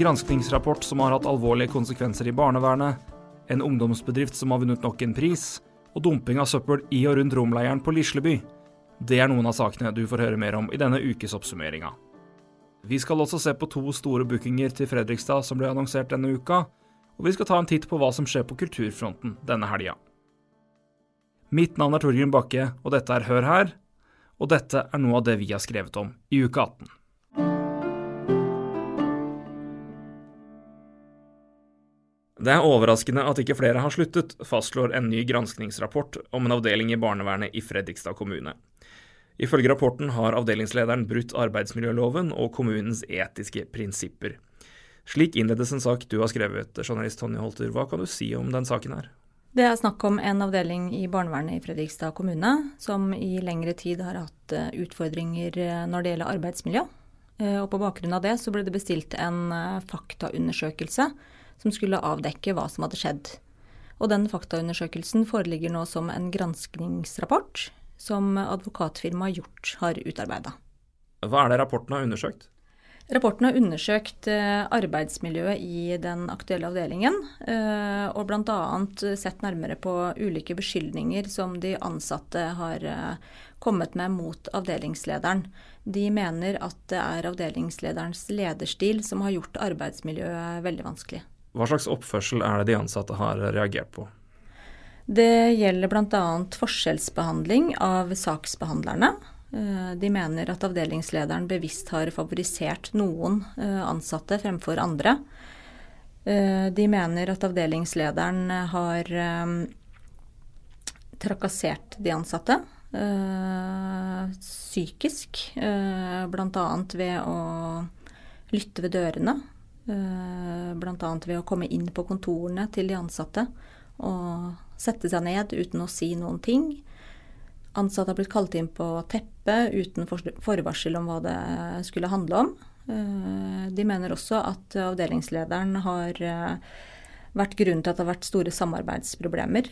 granskningsrapport som har hatt alvorlige konsekvenser i barnevernet, en ungdomsbedrift som har vunnet nok en pris, og dumping av søppel i og rundt romleiren på Lisleby. Det er noen av sakene du får høre mer om i denne ukes oppsummeringa. Vi skal også se på to store bookinger til Fredrikstad som ble annonsert denne uka, og vi skal ta en titt på hva som skjer på kulturfronten denne helga. Mitt navn er Torgrim Bakke, og dette er Hør her. Og dette er noe av det vi har skrevet om i uke 18. Det er overraskende at ikke flere har sluttet, fastslår en ny granskningsrapport om en avdeling i barnevernet i Fredrikstad kommune. Ifølge rapporten har avdelingslederen brutt arbeidsmiljøloven og kommunens etiske prinsipper. Slik innledes en sak du har skrevet, journalist Tonje Holter. Hva kan du si om den saken her? Det er snakk om en avdeling i barnevernet i Fredrikstad kommune som i lengre tid har hatt eh, utfordringer eh, når det gjelder arbeidsmiljø. Eh, og på bakgrunn av det så ble det bestilt en faktaundersøkelse som skulle avdekke hva som hadde skjedd. Og den faktaundersøkelsen foreligger nå som en granskningsrapport som advokatfirmaet Hjort har utarbeida. Hva er det rapporten har undersøkt? Rapporten har undersøkt eh, arbeidsmiljøet i den aktuelle avdelingen, eh, og bl.a. sett nærmere på ulike beskyldninger som de ansatte har eh, kommet med mot avdelingslederen. De mener at det er avdelingslederens lederstil som har gjort arbeidsmiljøet veldig vanskelig. Hva slags oppførsel er det de ansatte har reagert på? Det gjelder bl.a. forskjellsbehandling av saksbehandlerne. Eh, de mener at avdelingslederen bevisst har favorisert noen eh, ansatte fremfor andre. Eh, de mener at avdelingslederen har trakassert de ansatte psykisk, bl.a. ved å lytte ved dørene Bl.a. ved å komme inn på kontorene til de ansatte og sette seg ned uten å si noen ting. Ansatte har blitt kalt inn på teppet uten forvarsel om hva det skulle handle om. Eh, de mener også at avdelingslederen har eh, vært grunnen til at det har vært store samarbeidsproblemer.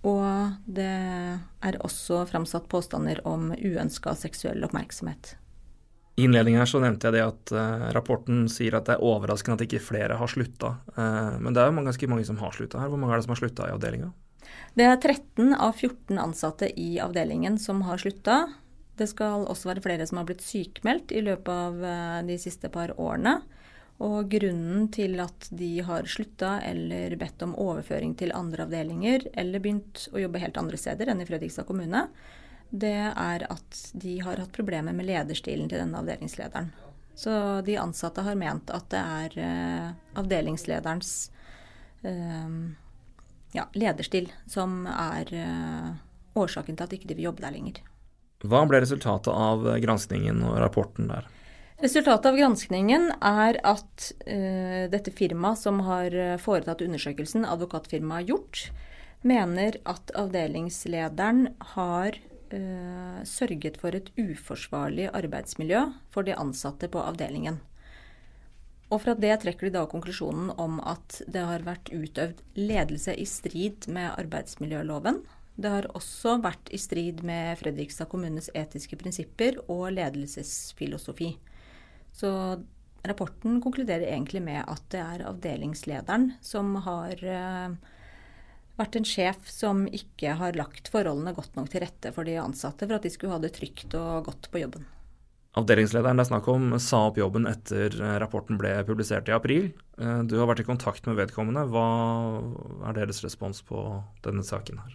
Og det er også framsatt påstander om uønska seksuell oppmerksomhet. I innledningen her så nevnte jeg det at uh, rapporten sier at det er overraskende at ikke flere har slutta. Uh, men det er jo ganske mange som har slutta her. Hvor mange er det som har slutta i avdelinga? Det er 13 av 14 ansatte i avdelingen som har slutta. Det skal også være flere som har blitt sykmeldt i løpet av uh, de siste par årene. Og grunnen til at de har slutta eller bedt om overføring til andre avdelinger, eller begynt å jobbe helt andre steder enn i Fredrikstad kommune, det er at de har hatt problemer med lederstilen til denne avdelingslederen. Så de ansatte har ment at det er eh, avdelingslederens eh, ja, lederstil som er eh, årsaken til at de ikke vil jobbe der lenger. Hva ble resultatet av granskningen og rapporten der? Resultatet av granskningen er at dette firmaet som har foretatt undersøkelsen, advokatfirmaet Hjort, mener at avdelingslederen har uh, sørget for et uforsvarlig arbeidsmiljø for de ansatte på avdelingen. Og fra det trekker de da konklusjonen om at det har vært utøvd ledelse i strid med arbeidsmiljøloven. Det har også vært i strid med Fredrikstad kommunes etiske prinsipper og ledelsesfilosofi. Så rapporten konkluderer egentlig med at det er avdelingslederen som har uh, vært en sjef som ikke har lagt forholdene godt nok til rette for de ansatte for at de skulle ha det trygt og godt på jobben. Avdelingslederen det er snakk om sa opp jobben etter eh, rapporten ble publisert i april. Eh, du har vært i kontakt med vedkommende. Hva er deres respons på denne saken her?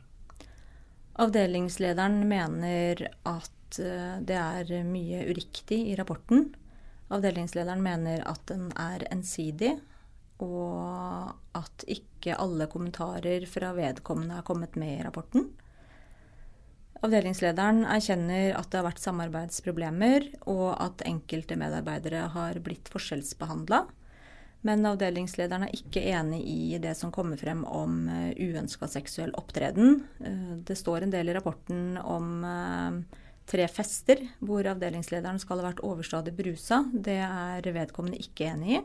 Avdelingslederen mener at eh, det er mye uriktig i rapporten. Avdelingslederen mener at den er ensidig, og at ikke alle kommentarer fra vedkommende er kommet med i rapporten. Avdelingslederen erkjenner at det har vært samarbeidsproblemer, og at enkelte medarbeidere har blitt forskjellsbehandla. Men avdelingslederen er ikke enig i det som kommer frem om eh, uønska seksuell opptreden. Eh, det står en del i rapporten om eh, tre fester hvor avdelingslederen skal ha vært overstadig brusa. Det er vedkommende ikke enig i.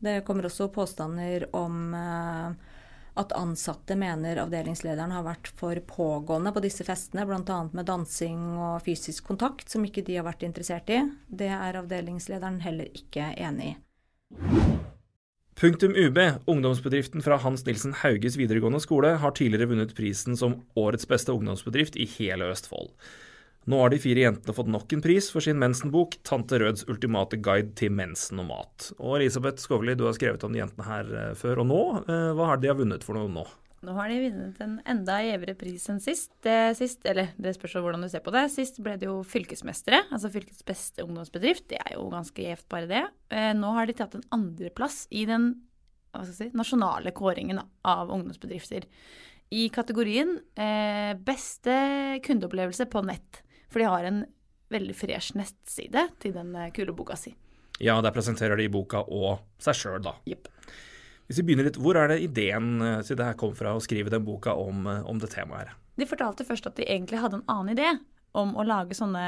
Det kommer også påstander om eh, at ansatte mener avdelingslederen har vært for pågående på disse festene, bl.a. med dansing og fysisk kontakt, som ikke de har vært interessert i. Det er avdelingslederen heller ikke enig i. Punktum UB, ungdomsbedriften fra Hans Nilsen Hauges videregående skole, har tidligere vunnet prisen som årets beste ungdomsbedrift i hele Østfold. Nå har de fire jentene fått nok en pris for sin mensenbok 'Tante Røds ultimate guide til mensen og mat'. Og Elisabeth Skovli, du har skrevet om de jentene her eh, før og nå. Eh, hva har de vunnet for noe nå? Nå har de vunnet en enda gjevere pris enn sist. Det, sist. Eller det spørs hvordan du ser på det. Sist ble det jo fylkesmestere, altså fylkets beste ungdomsbedrift. Det er jo ganske gjevt, bare det. Eh, nå har de tatt en andreplass i den si, nasjonale kåringen av ungdomsbedrifter. I kategorien eh, beste kundeopplevelse på nett. For de har en veldig fresh nettside til den eh, kule boka si. Ja, der presenterer de boka og seg sjøl, da. Yep. Hvis vi begynner litt, Hvor er det ideen eh, til det her kom fra å skrive den boka om, eh, om det temaet her? De fortalte først at de egentlig hadde en annen idé om å lage sånne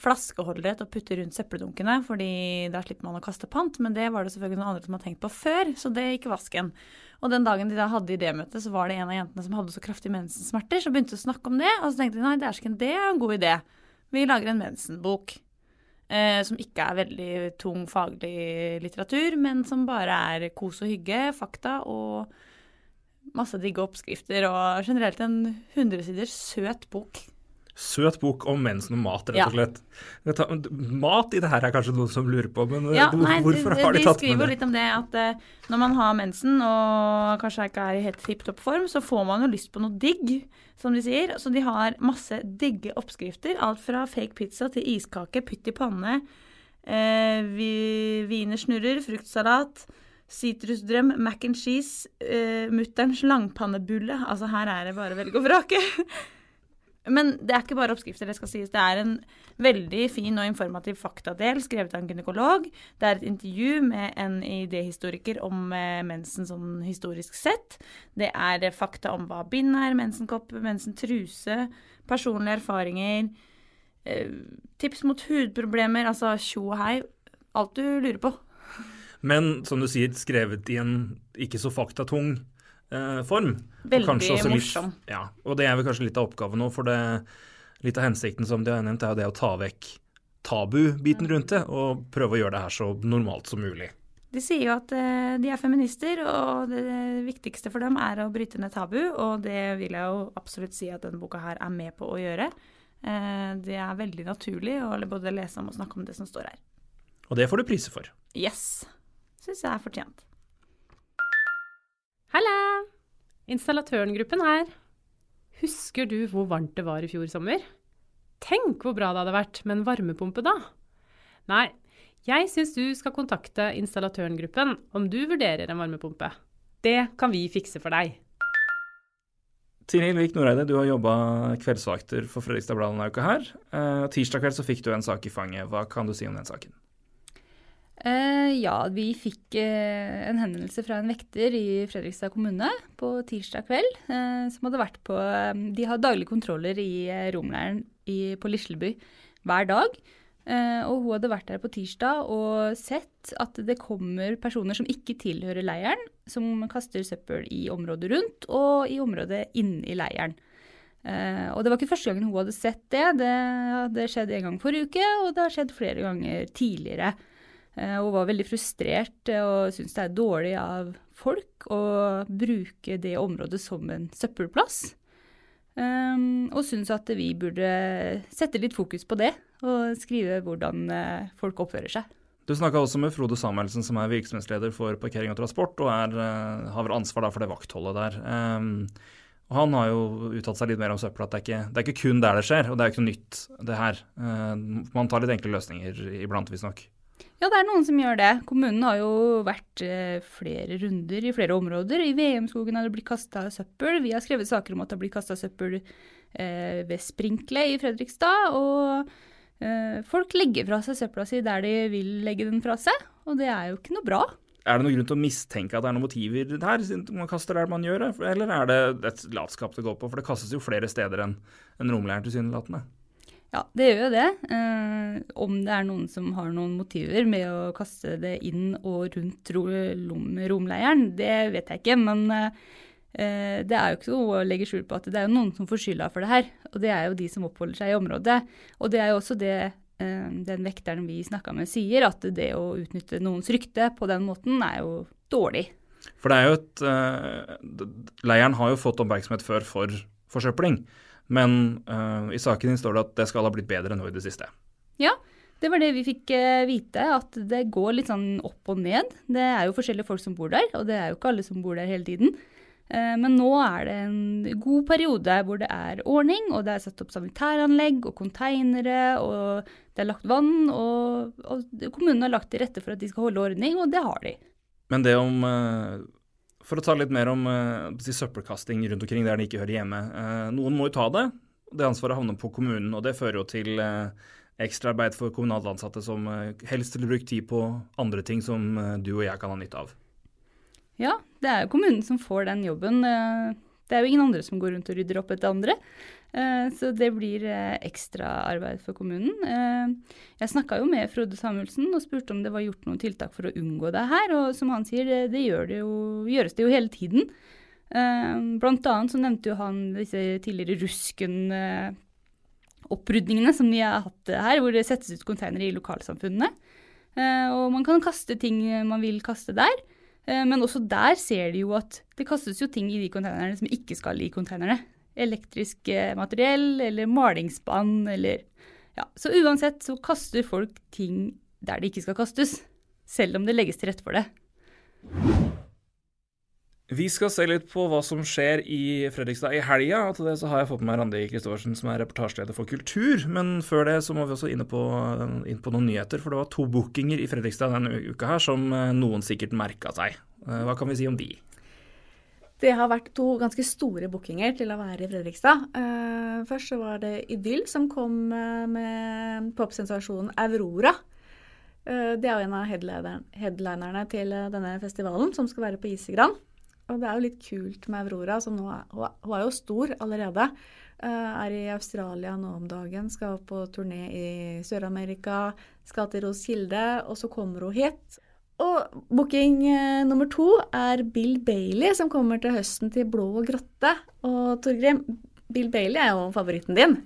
flaskeholdere til å putte rundt søppeldunkene, fordi da slipper man å kaste pant. Men det var det selvfølgelig noen andre som hadde tenkt på før, så det gikk i vasken. Og den dagen de da hadde idémøte, så var det en av jentene som hadde så kraftige mensensmerter, så begynte å snakke om det. Og så tenkte de nei, ikke det er en god idé. Vi lager en mensenbok. Eh, som ikke er veldig tung faglig litteratur, men som bare er kos og hygge, fakta og masse digge oppskrifter. Og generelt en hundresiders søt bok Søt bok om mensen og mat, rett og slett. Ja. Mat i det her er kanskje noen som lurer på, men ja, nei, hvorfor har de, de tatt med det? De skriver jo litt om det at uh, når man har mensen og kanskje ikke er i helt hipp topp form, så får man jo lyst på noe digg, som de sier. Så de har masse digge oppskrifter. Alt fra fake pizza til iskake, pytt i panne, uh, wienersnurrer, fruktsalat. Sitrusdrøm, mac and cheese, uh, mutterns langpannebulle. Altså her er det bare å velge og vrake. Men det er ikke bare oppskrifter, det skal sies. Det er en veldig fin og informativ faktadel skrevet av en gynekolog. Det er et intervju med en idéhistoriker om eh, mensen sånn historisk sett. Det er fakta om hva bind er, mensenkopp, mensentruse, personlige erfaringer, eh, tips mot hudproblemer, altså tjo og hei. Alt du lurer på. Men som du sier, skrevet i en ikke så faktatung eh, form. Veldig morsom. Ja, og det er vel kanskje litt av oppgaven nå, for det, litt av hensikten som de har nevnt, er jo det å ta vekk tabu-biten rundt det, og prøve å gjøre det her så normalt som mulig. De sier jo at uh, de er feminister, og det viktigste for dem er å bryte ned tabu. Og det vil jeg jo absolutt si at denne boka her er med på å gjøre. Uh, det er veldig naturlig å både lese om og snakke om det som står her. Og det får du priser for. Yes. Syns jeg er fortjent. Halla! Installatørengruppen her. Husker du hvor varmt det var i fjor sommer? Tenk hvor bra det hadde vært med en varmepumpe da! Nei, jeg syns du skal kontakte installatørengruppen om du vurderer en varmepumpe. Det kan vi fikse for deg. Tine Hilvik Noreide, du har jobba kveldsvakter for Fredrikstad Blad denne uka her. Eh, tirsdag kveld så fikk du en sak i fanget. Hva kan du si om den saken? Uh, ja, vi fikk eh, en henvendelse fra en vekter i Fredrikstad kommune på tirsdag kveld. Eh, som hadde vært på De har daglige kontroller i romleiren på Lisleby hver dag. og hun hadde vært der på tirsdag og sett at det kommer personer som ikke tilhører leiren, som kaster søppel i området rundt og i området inni leiren. og det var ikke første gangen hun hadde sett det. Det hadde skjedd en gang forrige uke, og det har skjedd flere ganger tidligere. Eh, og var veldig frustrert eh, og syns det er dårlig av folk å bruke det området som en søppelplass. Um, og syns at vi burde sette litt fokus på det, og skrive hvordan uh, folk oppfører seg. Du snakka også med Frode Samuelsen, som er virksomhetsleder for parkering og transport, og er, har vel ansvar for det vaktholdet der. Um, og Han har jo uttalt seg litt mer om søppel, at det er, ikke, det er ikke kun der det skjer, og det er ikke noe nytt, det her. Uh, man tar litt enkle løsninger iblant, visstnok. Ja, det er noen som gjør det. Kommunen har jo vært eh, flere runder i flere områder. I VM-skogen har det blitt kasta søppel. Vi har skrevet saker om at det har blitt kasta søppel eh, ved Sprinkle i Fredrikstad. Og eh, folk legger fra seg søpla si der de vil legge den fra seg, og det er jo ikke noe bra. Er det noen grunn til å mistenke at det er noen motiver her, siden man kaster der man gjør det? Eller er det et latskap det går på? For det kastes jo flere steder enn en romleiren tilsynelatende. Ja, det gjør jo det. Eh, om det er noen som har noen motiver med å kaste det inn og rundt romleiren, det vet jeg ikke. Men eh, det er jo ikke noe å legge skjul på at det er noen som får skylda for det her. Og det er jo de som oppholder seg i området. Og det er jo også det eh, den vekteren vi snakka med, sier, at det å utnytte noens rykte på den måten er jo dårlig. For det er jo et uh, Leiren har jo fått oppmerksomhet før for forsøpling, men uh, i saken din står det at det skal ha blitt bedre nå i det siste. Ja, det var det vi fikk uh, vite, at det går litt sånn opp og ned. Det er jo forskjellige folk som bor der, og det er jo ikke alle som bor der hele tiden. Men nå er det en god periode hvor det er ordning, og det er satt opp sanitæranlegg og konteinere, og det er lagt vann, og, og kommunen har lagt til rette for at de skal holde ordning, og det har de. Men det om eh, For å ta litt mer om uh, søppelkasting rundt omkring der den ikke hører hjemme. Uh, noen må jo ta det. Det ansvaret havner på kommunen, og det fører jo til ekstraarbeid for kommunalt ansatte som helst vil bruke tid på andre ting som du og jeg kan ha nytte av. Ja, det er jo kommunen som får den jobben. Det er jo ingen andre som går rundt og rydder opp etter andre. Eh, så det blir eh, ekstraarbeid for kommunen. Eh, jeg snakka jo med Frode Samuelsen og spurte om det var gjort noen tiltak for å unngå det her. Og som han sier, det, gjør det jo, gjøres det jo hele tiden. Blant annet så nevnte jo han disse tidligere rusken opprydningene som de har hatt her, hvor det settes ut konteinere i lokalsamfunnene. Og man kan kaste ting man vil kaste der. Men også der ser de jo at det kastes jo ting i de konteinerne som ikke skal i konteinerne. elektrisk eh, materiell eller malingsspann eller Ja, så uansett så kaster folk ting der det ikke skal kastes, selv om det legges til rette for det. Vi skal se litt på hva som skjer i Fredrikstad i helga. Og til det så har jeg fått med meg Randi Kristoversen, som er reportasjeleder for kultur. Men før det så må vi også inn på, inn på noen nyheter, for det var to bookinger i Fredrikstad denne uka her som eh, noen sikkert merka seg. Eh, hva kan vi si om de? Det har vært to ganske store bookinger til å være i Fredrikstad. Uh, først så var det Idyll som kom med popsensasjonen Aurora. Det er jo en av headlinerne til denne festivalen, som skal være på Isegran. Og det er jo litt kult med Aurora, som nå er, hun er jo stor allerede. er i Australia nå om dagen, skal på turné i Sør-Amerika, skal til Roskilde, og så kommer hun hit. Og booking eh, nummer to er Bill Bailey, som kommer til høsten til Blå og grotte. Og Torgrim, Bill Bailey er jo favoritten din.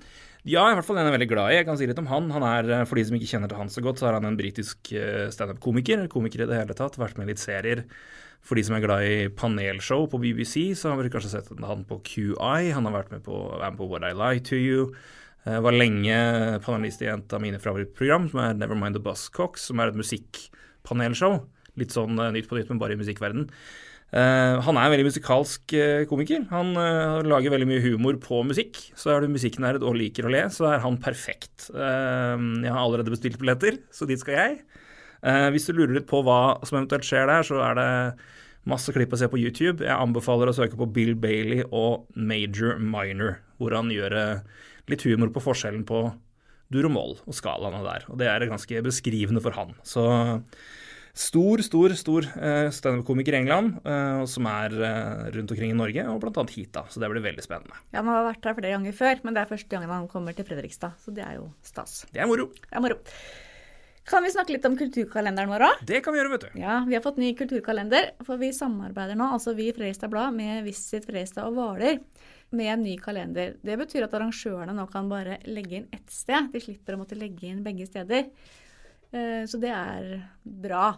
Ja, i hvert fall den er veldig glad i. Jeg kan si litt om han. Han er, eh, For de som ikke kjenner til han så godt, så er han en britisk eh, standup-komiker. Komiker i det hele tatt. Vært med i litt serier. For de som er glad i panelshow på BBC, så har vi kanskje sett han på QI. Han har vært med på, med på What I Lie To You. Var lenge panelist i et av mine favorittprogram, som er Nevermind the Buzzcocks, som er et musikkpanelshow. Litt sånn uh, Nytt på nytt, men bare i musikkverden. Uh, han er en veldig musikalsk uh, komiker. Han lager veldig mye humor på musikk. Så er du musikknerd og liker å le, så er han perfekt. jeg har allerede bestilt billetter, så dit skal jeg. Hvis du lurer litt på hva som eventuelt skjer der, så er det masse klipp å se på YouTube. Jeg anbefaler å søke på Bill Bailey og Major Minor, hvor han gjør litt humor på forskjellen på dur og moll og skalaene der. Og det er ganske beskrivende for han. Så stor, stor, stor uh, standup-komiker i England, som er rundt omkring i Norge, og bl.a. hit. da, Så det blir veldig spennende. Ja, Han har vært her flere ganger før, men det er første gangen han kommer til Fredrikstad. Så det er jo stas. Det er moro. Det er moro. Kan vi snakke litt om kulturkalenderen vår òg? Det kan vi gjøre, vet du. Ja, Vi har fått ny kulturkalender, for vi samarbeider nå, altså vi i Fredrikstad Blad, med Visit Fredrikstad og Hvaler med en ny kalender. Det betyr at arrangørene nå kan bare legge inn ett sted. De slipper å måtte legge inn begge steder. Eh, så det er bra.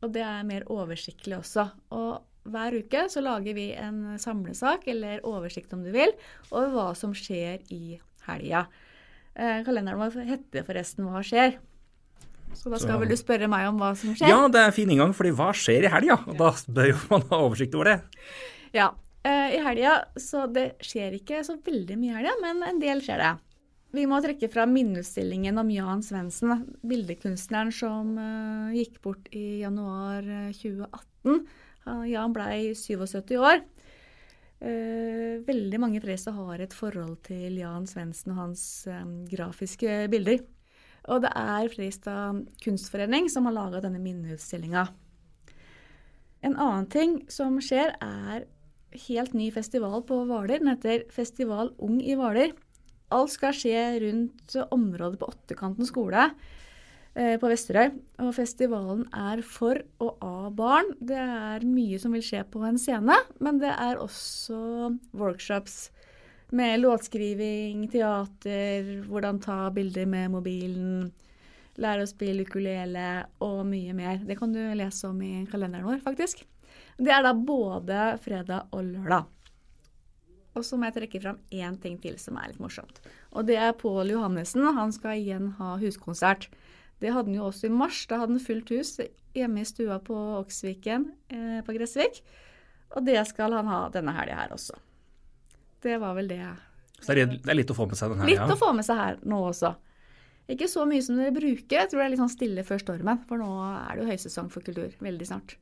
Og det er mer oversiktlig også. Og hver uke så lager vi en samlesak, eller oversikt om du vil, over hva som skjer i helga. Eh, kalenderen vår heter forresten 'Hva skjer'. Så da skal så, vel du spørre meg om hva som skjer? Ja, det er fin inngang, fordi hva skjer i helga? Og da bør jo man ha oversikt over det. Ja, Uh, I helga så det skjer ikke så veldig mye i helga, men en del skjer det. Vi må trekke fra minneutstillingen om Jan Svendsen, bildekunstneren som uh, gikk bort i januar 2018. Uh, Jan blei 77 år. Uh, veldig mange fleste har et forhold til Jan Svendsen og hans um, grafiske bilder. Og det er Fredrikstad kunstforening som har laga denne minneutstillinga. En annen ting som skjer, er helt ny festival på Hvaler. Den heter Festival Ung i Hvaler. Alt skal skje rundt området på Åttekanten skole eh, på Vesterøy. Og festivalen er for og av barn. Det er mye som vil skje på en scene, men det er også workshops med låtskriving, teater, hvordan ta bilder med mobilen, lære å spille ukulele og mye mer. Det kan du lese om i kalenderen vår, faktisk. Det er da både fredag og lørdag. Og så må jeg trekke fram én ting til som er litt morsomt. Og det er Pål Johannessen. Han skal igjen ha huskonsert. Det hadde han jo også i mars. Da hadde han fullt hus hjemme i stua på Oksviken eh, på Gressvik. Og det skal han ha denne helga her også. Det var vel det. Så det er, litt å få med seg denne her, Litt å få med seg her nå også. Ikke så mye som dere bruker. Jeg tror det er litt sånn stille før stormen. For nå er det jo høysesong for kultur veldig snart.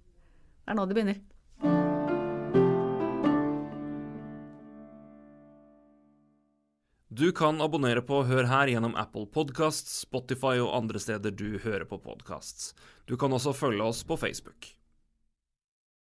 Det er nå det begynner. Du kan abonnere på Hør her gjennom Apple Podcasts, Spotify og andre steder du hører på podcasts. Du kan også følge oss på Facebook.